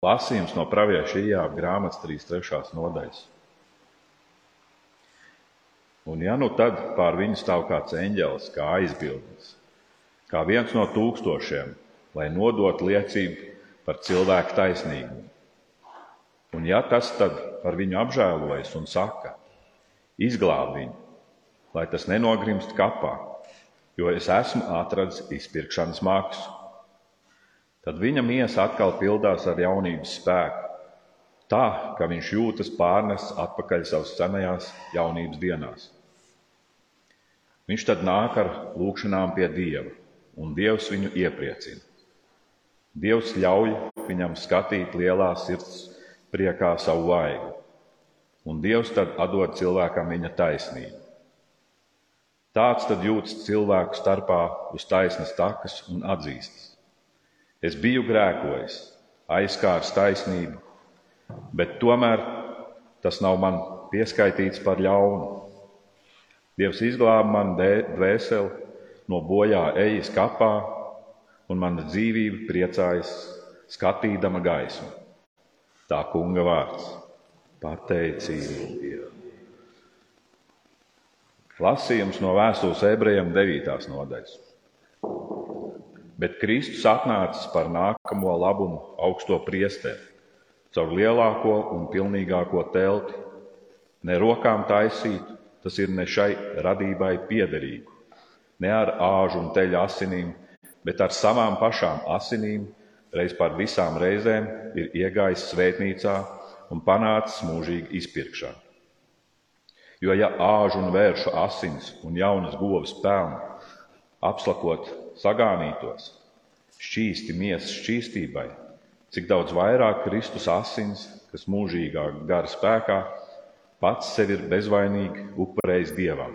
Lasījums no pravieša Ijāba grāmatas 3.3. nodaļas. Un ja nu tad pār viņu stāv kāds eņģelis, kā aizbildnis, kā viens no tūkstošiem, lai nodot liecību par cilvēku taisnīgumu. Un ja tas tad par viņu apžēlojas un saka, izglāb viņu, lai tas nenogrimst kapā, jo es esmu atradis izpirkšanas maksu, tad viņa miesa atkal pildās ar jaunības spēku, tā ka viņš jūtas pārnests atpakaļ savas senajās jaunības dienās. Viņš tad nāk ar lūgšanām pie Dieva, un Dievs viņu iepriecina. Dievs ļauj viņam skatīt lielā sirds priekā savu vaigu, un Dievs tad atdod cilvēkam viņa taisnību. Tāds tad jūtas cilvēku starpā uz taisnas takas un atzīstas. Es biju grēkojis, aizskārs taisnību, bet tomēr tas nav man pieskaitīts par ļaunu. Dievs izglāba man dvēseli no bojā ejas kapā, un mana dzīvība priecājas skatīdama gaismu. Tā kunga vārds - pateicība Dievam. Lasījums no vēstules ebrejiem 9. nodaļas bet Kristus atnācis par nākamo labumu augsto priesteri, caur lielāko un pilnīgāko telti, ne rokām taisītu, tas ir ne šai radībai piederīgu, ne ar āžu un teļa asinīm, bet ar savām pašām asinīm, reiz par visām reizēm ir iegājis svētnīcā un panācis mūžīgu izpirkšanu. Jo ja āžu un vēršu asins un jaunas govs pelnu apslakot sagānītos, šķīsti miesas šķīstībai, cik daudz vairāk Kristus asins, kas mūžīgā gara spēkā, pats sevi ir bezvainīgi upurējis Dievam.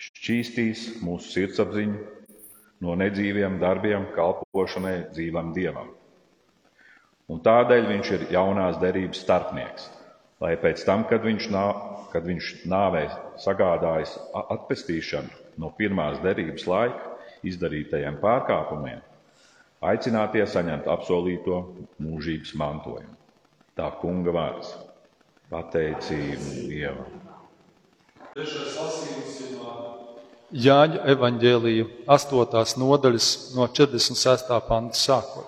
Šķīstīs mūsu sirdsapziņu no nedzīviem darbiem, kalpošanai dzīvam Dievam. Un tādēļ viņš ir jaunās derības starpnieks, lai pēc tam, kad viņš, nā, kad viņš nāvē sagādājis atpestīšanu no pirmās derības laika, izdarītajiem pārkāpumiem, aicinātie saņemt apsolīto mūžības mantojumu. Tā kunga vārds - pateicība Dievam. Jāņa evanģēlija 8. nodaļas no 46. panta sākot.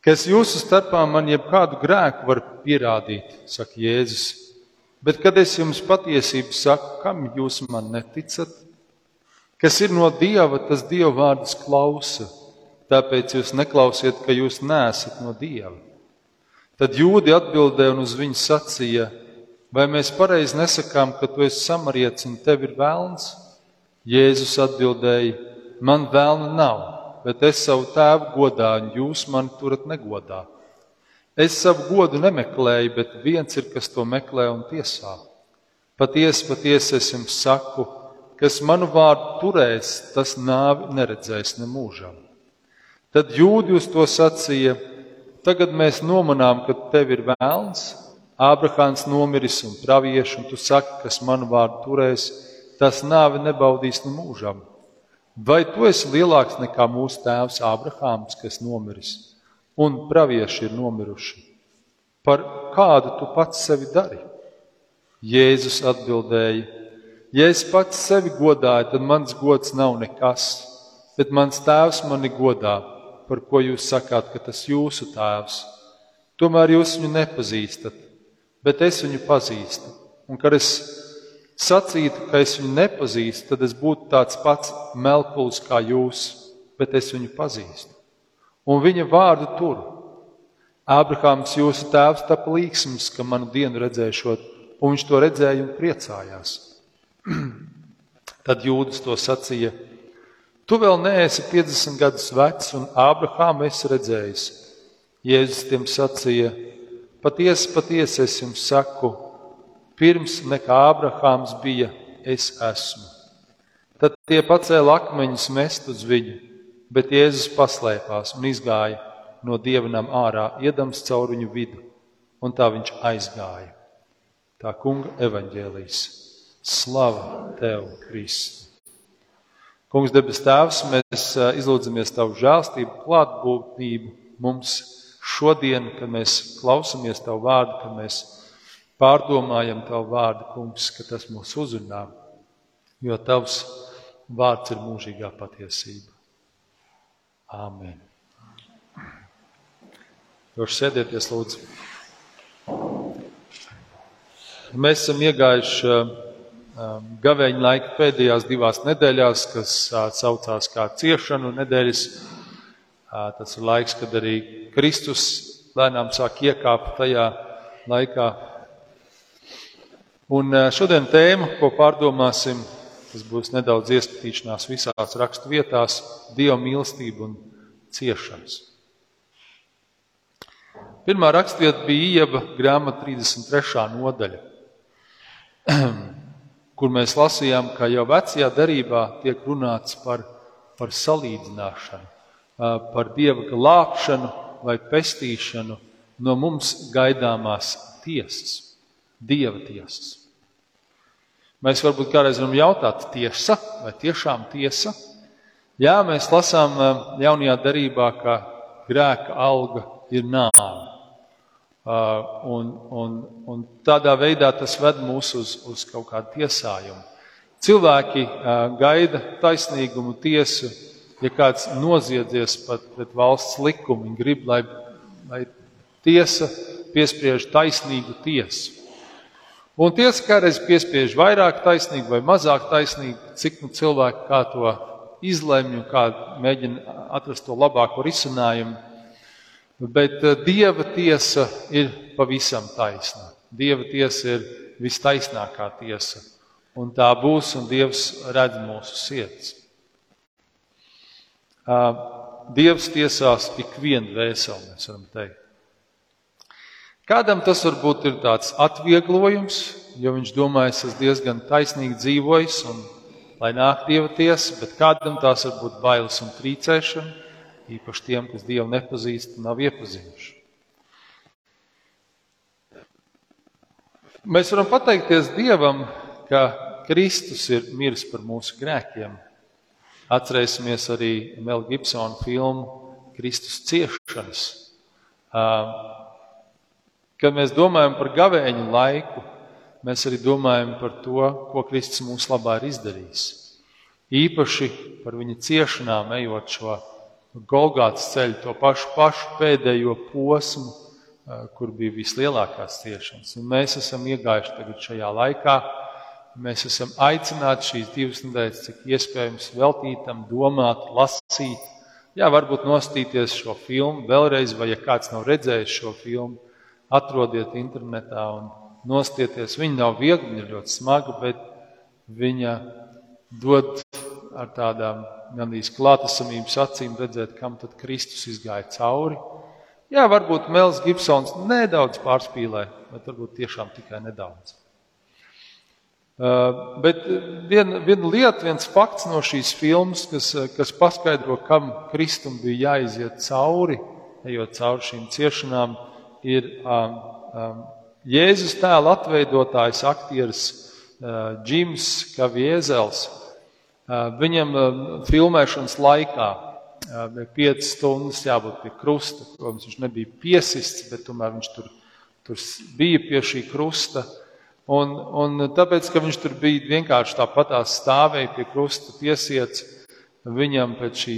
Kas jūsu starpā man jebkādu grēku var pierādīt, saka Jēzus, bet kad es jums patiesību saku, kam jūs man neticat? Kas ir no dieva, tas dieva vārdus klausa. Tāpēc jūs neklausiet, ka jūs neesat no dieva. Tad jūdi atbildēja un uz viņu sacīja: Vai mēs pareizi nesakām, ka tu esi samarietis un tev ir vēlns? Jēzus atbildēja: Man vēlna nav, bet es savu tēvu godāju, un jūs mani turat negodā. Es savu godu nemeklēju, bet viens ir, kas to meklē un tiesā. Patiesi, patiesi es jums saku, kas manu vārdu turēs, tas nāvi neredzēs nemūžam. Tad jūdzi uz to sacīja: Tagad mēs nomanām, ka tev ir vēlns, Ābrahāns nomiris un pravieši, un tu saki, kas manu vārdu turēs, tas nāvi nebaudīs nemūžam. Vai tu esi lielāks nekā mūsu tēvs Ābrahāms, kas nomiris, un pravieši ir nomiruši? Par kādu tu pats sevi dari? Jēzus atbildēja: Ja es pats sevi godāju, tad mans gods nav nekas, bet mans tēvs mani godā, par ko jūs sakāt, ka tas jūsu tēvs. Tomēr jūs viņu nepazīstat, bet es viņu pazīstu. Un kad es sacītu, ka es viņu nepazīstu, tad es būtu tāds pats melkulis kā jūs, bet es viņu pazīstu. Un viņa vārdu tur. Ābrahāms, jūsu tēvs, tapa līksms, ka manu dienu redzēšot, un viņš to redzēja un priecājās. Tad jūdas to sacīja: Tu vēl neesi 50 gadus vecs, un Ābrahāmu esi redzējis. Jēzus tiem sacīja: Patiesi, patiesi es jums saku, pirms nekā Ābrahāms bija, es esmu. Tad tie pacēla akmeņus mest uz viņu, bet Jēzus paslēpās un izgāja no dievinām ārā, iedams caur viņu vidu, un tā viņš aizgāja. Tā kunga evaņģēlīs. Slava tev, Kristus! Kungs, debes Tēvs, mēs izlūdzamies Tavu žēlstību, klātbūtnību mums šodien, kad mēs klausamies Tavu vārdu, kad mēs pārdomājam Tavu vārdu, Kungs, ka tas mūs uzrunā, jo Tavs vārds ir mūžīgā patiesība. Āmen. Jūs sēdieties, lūdzu. Mēs esam iegājuši gaveņa laika pēdējās divās nedēļās, kas uh, saucās kā ciešanu nedēļas. Uh, tas ir laiks, kad arī Kristus lēnām sāk iekāpt tajā laikā. Un uh, šodien tēma, ko pārdomāsim, Tas būs nedaudz ieskatīšanās visās rakstu vietās, dieva mīlestība un ciešanas. Pirmā rakstvieta bija Ieba grāmata 33. nodaļa, kur mēs lasījām, ka jau vecajā derībā tiek runāts par, par salīdzināšanu, par dieva glābšanu vai pestīšanu no mums gaidāmās tiesas, dieva tiesas. Mēs varbūt kādreiz varam jautāt, tiesa vai tiešām tiesa? Jā, mēs lasām jaunajā darībā, ka grēka alga ir nāve. Uh, un, un, un tādā veidā tas ved mūs uz, uz kaut kādu tiesājumu. Cilvēki uh, gaida taisnīgumu tiesu, ja kāds noziedzies pat pret valsts likumu, viņi grib, lai, lai tiesa piespriež taisnīgu tiesu. Un tiesa kādreiz piespiež vairāk taisnīgu vai mazāk taisnīgu, cik nu cilvēki kā to izlemj un kā mēģina atrast to labāko risinājumu. Bet eh, Dieva tiesa ir pavisam taisna. Dieva tiesa ir vistaisnākā tiesa. Un tā būs, un Dievs redz mūsu sirds. Dievs tiesās ikvienu vēseli, mēs varam teikt. Kādam tas varbūt ir tāds atvieglojums, jo viņš domā, es esmu diezgan taisnīgi dzīvojis un lai nāk dieva tiesa, bet kādam tās var būt bailes un trīcēšana, īpaši tiem, kas dievu nepazīst nav iepazinuši. Mēs varam pateikties Dievam, ka Kristus ir miris par mūsu grēkiem. Atcerēsimies arī Mel Gibsona filmu Kristus ciešanas. Kad mēs domājam par gavēņu laiku, mēs arī domājam par to, ko Kristus mums labā ir izdarījis. Īpaši par viņa ciešanām, ejot šo Golgātas ceļu, to pašu, pašu pēdējo posmu, kur bija vislielākās ciešanas. Un mēs esam iegājuši tagad šajā laikā. Mēs esam aicināti šīs divas nedēļas, cik iespējams, veltītam, domāt, lasīt. Jā, varbūt nostīties šo filmu vēlreiz, vai ja kāds nav redzējis šo filmu, atrodiet internetā un nostieties. Viņa nav viegla, viņa ir ļoti smaga, bet viņa dod ar tādām gandrīz klātesamības acīm redzēt, kam tad Kristus izgāja cauri. Jā, varbūt Mels Gibsons nedaudz pārspīlē, bet varbūt tiešām tikai nedaudz. Uh, bet viena, viena lieta, viens fakts no šīs filmas, kas, kas paskaidro, kam Kristum bija jāiziet cauri, ejot cauri šīm ciešanām, ir um, um, Jēzus tēla atveidotājs, aktieris uh, Džims Kaviezels. Viņam filmēšanas laikā bija piecas stundas jābūt pie krusta. Protams, viņš nebija piesists, bet tomēr viņš tur, tur bija pie šī krusta. Un, un tāpēc, ka viņš tur bija vienkārši tāpatās stāvēja pie krusta piesiets, viņam pēc šī,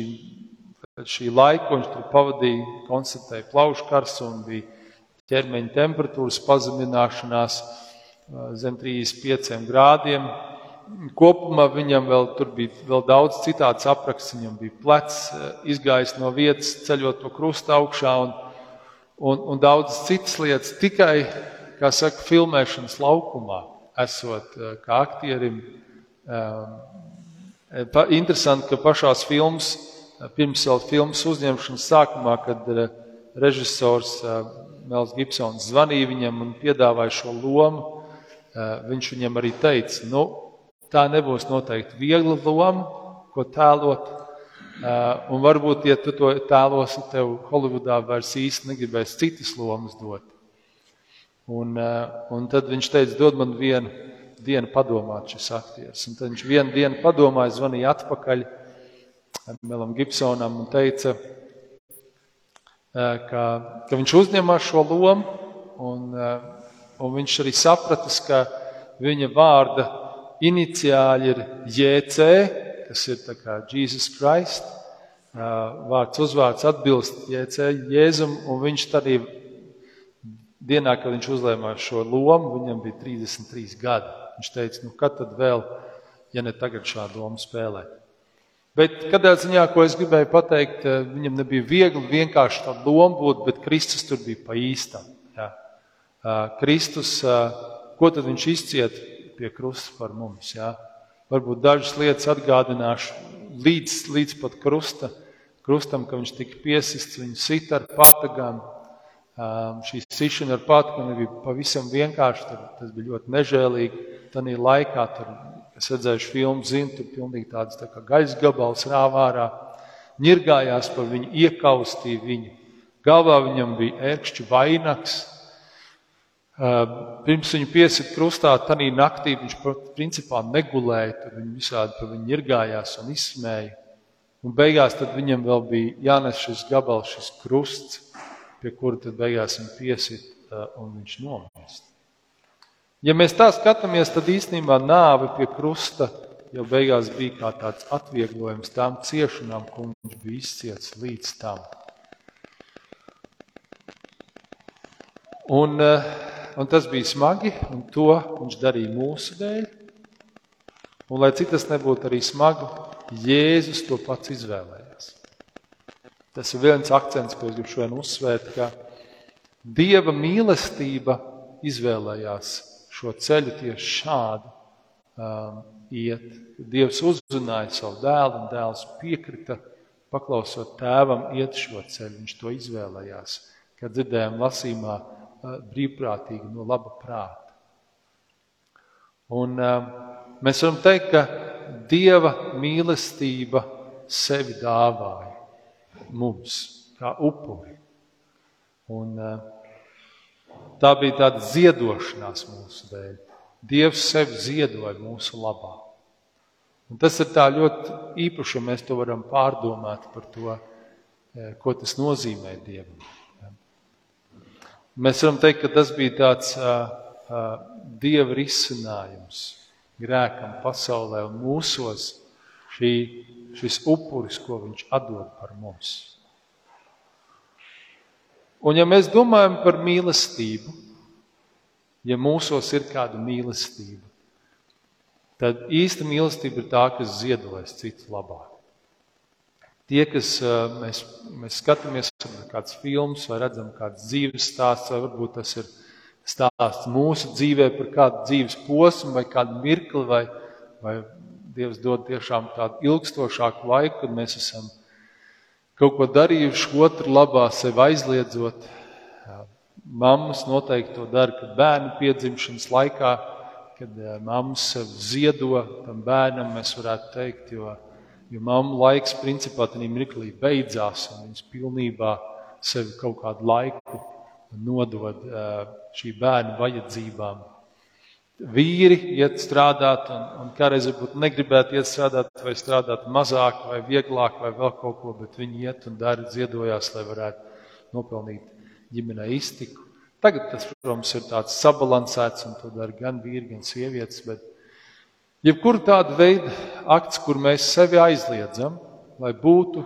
pēc šī laika, ko viņš tur pavadīja, konstatēja plaušu karstu un bija ķermeņa temperatūras pazemināšanās zem 35 grādiem. Kopumā viņam vēl tur bija vēl daudz citāds apraksts. Viņam bija plecs izgājis no vietas, ceļot to krustu augšā un, un, un daudzas citas lietas. Tikai, kā saka, filmēšanas laukumā esot kā aktierim. Interesanti, ka pašās filmas, pirms vēl filmas uzņemšanas sākumā, kad režisors Mels Gibsons zvanīja viņam un piedāvāja šo lomu. Eh, viņš viņam arī teica, nu, tā nebūs noteikti viegla loma, ko tēlot. Un varbūt, ja tu to tēlosi, tev Holivudā vairs īsti negribēs citas lomas dot. Un, un tad viņš teica, dod man vienu dienu padomāt, šis aktieris. Un tad viņš vienu dienu padomāja, zvanīja atpakaļ Melam Gibsonam un teica, ka, ka viņš uzņemās šo lomu, un, un viņš arī sapratis, ka viņa vārda iniciāļi ir JC, kas ir Jesus Christ. Vārds uzvārds atbilst JC Jēzum, un viņš arī dienā, kad viņš uzlēmās šo lomu, viņam bija 33 gadi. Viņš teica, nu kad tad vēl, ja ne tagad šādu lomu spēlēt. Bet kādā ziņā, ko es gribēju pateikt, viņam nebija viegli vienkārši tādu lomu būt, bet Kristus tur bija pa īstam. Jā. Kristus, ko tad viņš izciet pie krusta par mums? Jā? Varbūt dažas lietas atgādināšu līdz, līdz pat krusta, krustam, ka viņš tika piesists, viņu sit ar patagām. Šī sišana ar patagām nebija pavisam vienkārši, tas bija ļoti nežēlīgi. Tanī laikā tur Es redzēju filmu, zinu, tur pilnīgi tāds tā kā gaisa gabals rāvā ārā. Nirgājās par viņu, iekaustīja viņu. Galvā viņam bija ērkšķu vainags. Pirms viņu piesita krustā, tanī naktī viņš principā negulēja, tur viņi visādi par viņu nirgājās un izsmēja. Un beigās viņam vēl bija jānes šis gabals, šis krusts, pie kura tad beigās viņa piesita un viņš nomirst. Ja mēs tā skatāmies, tad īstenībā nāve pie krusta jau beigās bija kā tāds atvieglojums tām ciešanām, ko viņš bija izciets līdz tam. Un, eh, un tas bija smagi, un to viņš darīja mūsu dēļ. Un, lai cik tas nebūtu arī smagi, Jēzus to pats izvēlējās. Tas ir viens akcents, ko es gribu šodien uzsvērt, ka Dieva mīlestība izvēlējās šo ceļu tieši šādi um, iet. Dievs uzrunāja savu dēlu, un dēls piekrita, paklausot tēvam, iet šo ceļu. Viņš to izvēlējās, kad dzirdējām lasīmā brīvprātīgi no laba prāta. Un, uh, mēs varam teikt, ka Dieva mīlestība sevi dāvāja mums kā upuri. Un, uh, Tā bija tāda ziedošanās mūsu dēļ. Dievs sevi ziedoja mūsu labā. Un tas ir tā ļoti īpaši, ja mēs to varam pārdomāt par to, eh, ko tas nozīmē Dievam. Mēs varam teikt, ka tas bija tāds uh, uh, Dieva risinājums grēkam pasaulē un mūsos šī, šis upuris, ko viņš atdod par mums. Un ja mēs domājam par mīlestību, ja mūsos ir kāda mīlestība, tad īsta mīlestība ir tā, kas ziedojas citu labā. Tie, kas mēs, mēs skatāmies kādas filmas vai redzam kādas dzīves stāstus, vai varbūt tas ir stāsts mūsu dzīvē par kādu dzīves posmu vai kādu mirkli, vai, vai Dievs dod tiešām tādu ilgstošāku laiku, kad mēs esam kaut ko darījuši otru labā, sev aizliedzot. Mammas noteikti to dara, kad bērnu piedzimšanas laikā, kad mammas sev ziedo tam bērnam, mēs varētu teikt, jo, jo mammu laiks principā tajā mirklī beidzās, un viņas pilnībā sevi kaut kādu laiku nodod šī bērna vajadzībām vīri iet strādāt, un, un kādreiz varbūt negribētu iet strādāt, vai strādāt mazāk, vai vieglāk, vai vēl kaut ko, bet viņi iet un dara dziedojās, lai varētu nopelnīt ģimenei iztiku. Tagad tas, protams, ir tāds sabalansēts, un to dara gan vīri, gan sievietes, bet jebkur tāda veida akts, kur mēs sevi aizliedzam, lai būtu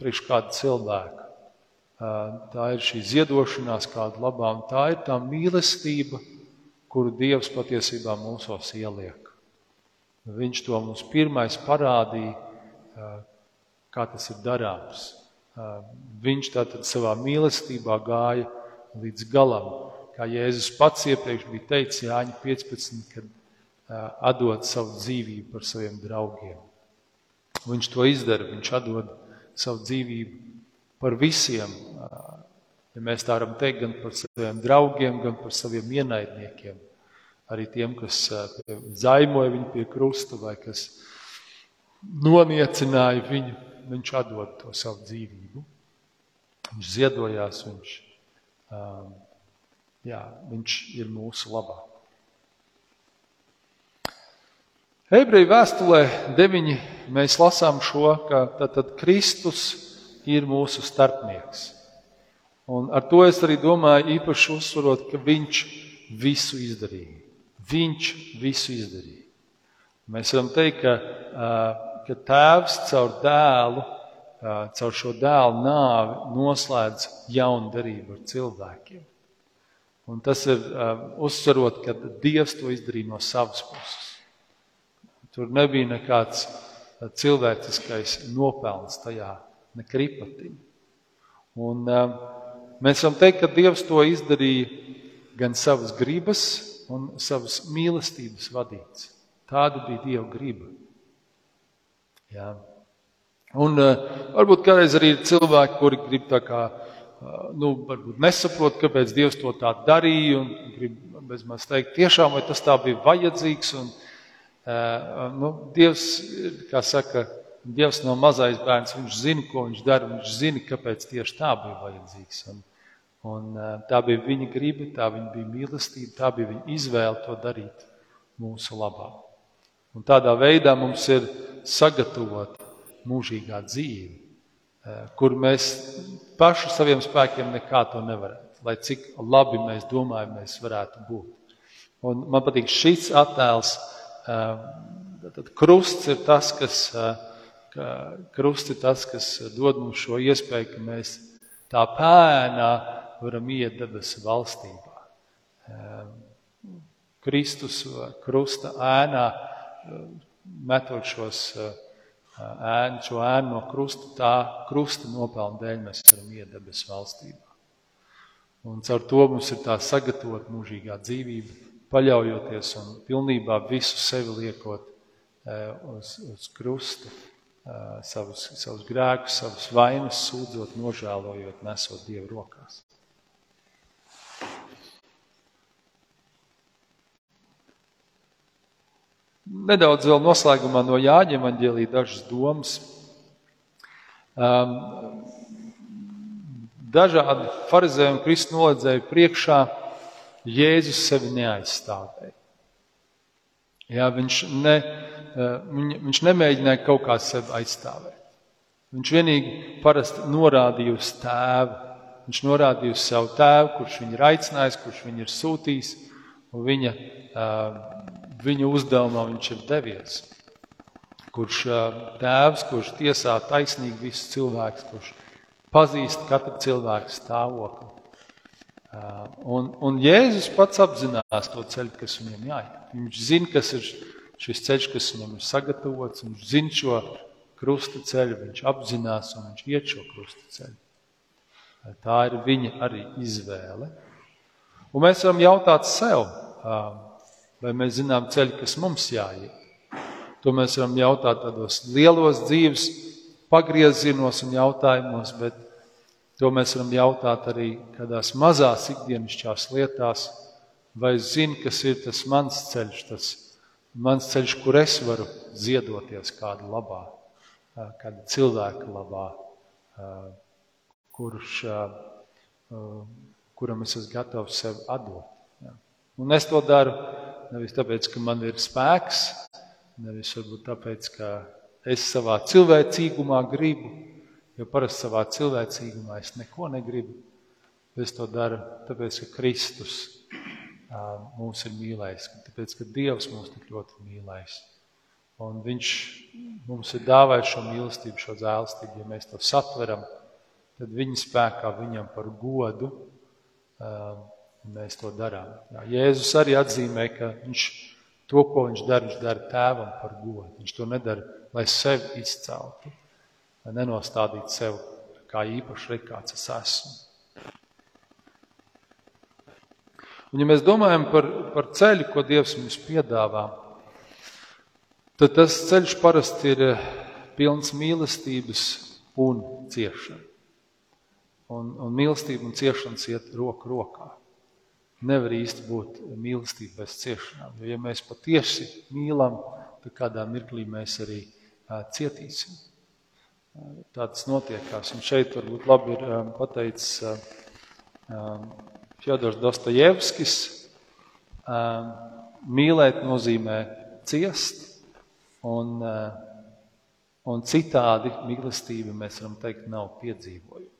priekš kāda cilvēka. Tā ir šī ziedošanās kāda labā, un tā ir tā mīlestība, kuru Dievs patiesībā mūsos ieliek. Viņš to mums pirmais parādīja, kā tas ir darāms. Viņš tātad savā mīlestībā gāja līdz galam, kā Jēzus pats iepriekš bija teicis Jāņa 15, kad atdod savu dzīvību par saviem draugiem. Viņš to izdara, viņš atdod savu dzīvību par visiem, ja mēs tā varam teikt, gan par saviem draugiem, gan par saviem ienaidniekiem. Arī tiem, kas zaimoja viņu pie krusta vai kas noniecināja viņu, viņš atdod to savu dzīvību. Viņš ziedojās, viņš, um, jā, viņš ir mūsu labā. Ebreju vēstulē 9 mēs lasām šo, ka tad Kristus ir mūsu starpnieks. Un ar to es arī domāju, īpaši uzsverot, ka viņš visu izdarīja. Viņš visu izdarīja. Mēs varam teikt, ka, ka tēvs caur dēlu, caur šo dēlu nāvi noslēdz jaunu derību ar cilvēkiem. Un tas ir uzsverot, ka Dievs to izdarīja no savas puses. Tur nebija nekāds cilvēciskais nopelns tajā, ne kripatiņa. Un, mēs varam teikt, ka Dievs to izdarīja gan savas gribas, un savas mīlestības vadīts. Tāda bija Dieva griba. Jā. Un uh, varbūt kādreiz arī ir cilvēki, kuri grib tā kā, nu, varbūt nesaprot, kāpēc Dievs to tā darīja, un grib bezmaz teikt, tiešām vai tas tā bija vajadzīgs. Un, uh, nu, Dievs, kā saka, Dievs nav mazais bērns, viņš zina, ko viņš dara, viņš zina, kāpēc tieši tā bija vajadzīgs. Un, Un, tā bija viņa griba, tā bija mīlestība, tā bija viņa izvēle to darīt mūsu labā. Un tādā veidā mums ir sagatavota mūžīgā dzīve, kur mēs paši saviem spēkiem nekā to nevarētu. Lai cik labi mēs domājam, mēs varētu būt. Un man patīk šis attēls. Krusts ir tas, kas, krusts ir tas, kas dod mums šo iespēju, ka mēs tā pēnā varam iet debesu valstībā. Kristus krusta ēnā, metot šos ēnu, šo ēnu no krusta, tā krusta nopelna dēļ mēs varam iet debesu valstībā. Un caur to mums ir tā sagatavot mūžīgā dzīvība, paļaujoties un pilnībā visu sevi liekot uz, uz krusta, savus, savus grēkus, savus vainas, sūdzot, nožēlojot, nesot Dievu rokās. Nedaudz vēl noslēgumā no Jāņa evanģēlīja dažas domas. Um, dažādi farizēji un kristu noledzēju priekšā Jēzus sevi neaizstāvēja. Jā, viņš, ne, uh, viņš nemēģināja kaut kā sevi aizstāvēt. Viņš vienīgi parasti norādīja uz tēvu. Viņš norādīja uz savu tēvu, kurš viņu ir aicinājis, kurš viņu ir sūtījis, un viņa uh, viņa uzdevumā viņš ir devies. Kurš tēvs, kurš tiesā taisnīgi visus cilvēkus, kurš pazīst katru cilvēku stāvokli. Un, un Jēzus pats apzinās to ceļu, kas viņam jāiet. Viņš zina, kas ir šis ceļš, kas viņam ir sagatavots. Viņš zina šo krusta ceļu, viņš apzinās un viņš iet šo krusta ceļu. Tā ir viņa arī izvēle. Un mēs varam jautāt sev, vai mēs zinām ceļu, kas mums jāiet. To mēs varam jautāt tādos lielos dzīves pagriezienos un jautājumos, bet to mēs varam jautāt arī kādās mazās ikdienišķās lietās, vai zinu, kas ir tas mans ceļš, tas mans ceļš, kur es varu ziedoties kāda labā, kāda cilvēka labā, kurš, kuram es esmu gatavs sev atdot. Un es to daru Nevis tāpēc, ka man ir spēks, nevis varbūt tāpēc, ka es savā cilvēcīgumā gribu, jo parasti savā cilvēcīgumā es neko negribu. Es to daru tāpēc, ka Kristus mūs ir mīlējis, tāpēc, ka Dievs mūs tik ļoti mīlējis. Un viņš mums ir dāvājis šo mīlestību, šo žēlstību. Ja mēs to satveram, tad viņa spēkā viņam par godu mēs to darām. Jā, Jēzus arī atzīmē, ka viņš to, ko viņš dara, viņš dara tēvam par godu. Viņš to nedara, lai sevi izceltu, lai nenostādītu sevi kā īpaši re, kāds es esmu. Un, ja mēs domājam par, par ceļu, ko Dievs mums piedāvā, tad tas ceļš parasti ir pilns mīlestības un ciešanas. Un, un mīlestība un ciešanas iet roku rokā nevar īsti būt mīlestība bez ciešanām. Jo, ja mēs patiesi mīlam, tad kādā mirklī mēs arī cietīsim. Tāds notiekās. Un šeit varbūt labi ir pateicis Fjodors Dostojevskis. Mīlēt nozīmē ciest, un, un citādi mīlestība, mēs varam teikt, nav piedzīvojuma.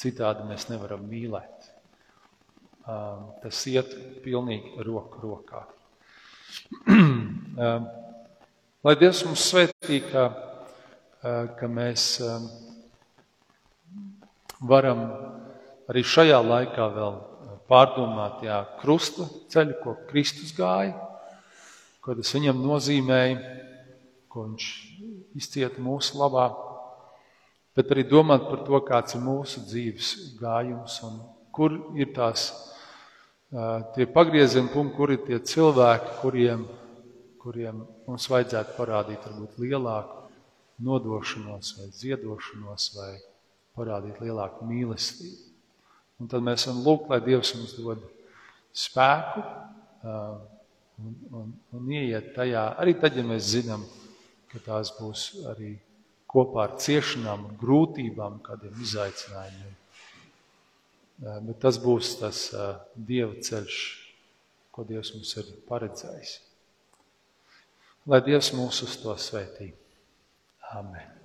Citādi mēs nevaram mīlēt. Um, tas iet pilnīgi roku rokā. um, lai Dievs mums svētī, ka, uh, ka mēs um, varam arī šajā laikā vēl pārdomāt jā, krusta ceļu, ko Kristus gāja, ko tas viņam nozīmēja, ko viņš izcieta mūsu labā, bet arī domāt par to, kāds ir mūsu dzīves gājums un kur ir tās tie pagrieziena punkti, kur ir tie cilvēki, kuriem, kuriem mums vajadzētu parādīt varbūt lielāku nodošanos vai ziedošanos vai parādīt lielāku mīlestību. Un tad mēs varam lūgt, lai Dievs mums dod spēku uh, un, un, un ieiet tajā, arī tad, ja mēs zinām, ka tās būs arī kopā ar ciešanām grūtībām, kādiem izaicinājumiem. Uh, bet tas būs tas uh, Dieva ceļš, ko Dievs mums ir paredzējis. Lai Dievs mūs uz to svētī. Amen.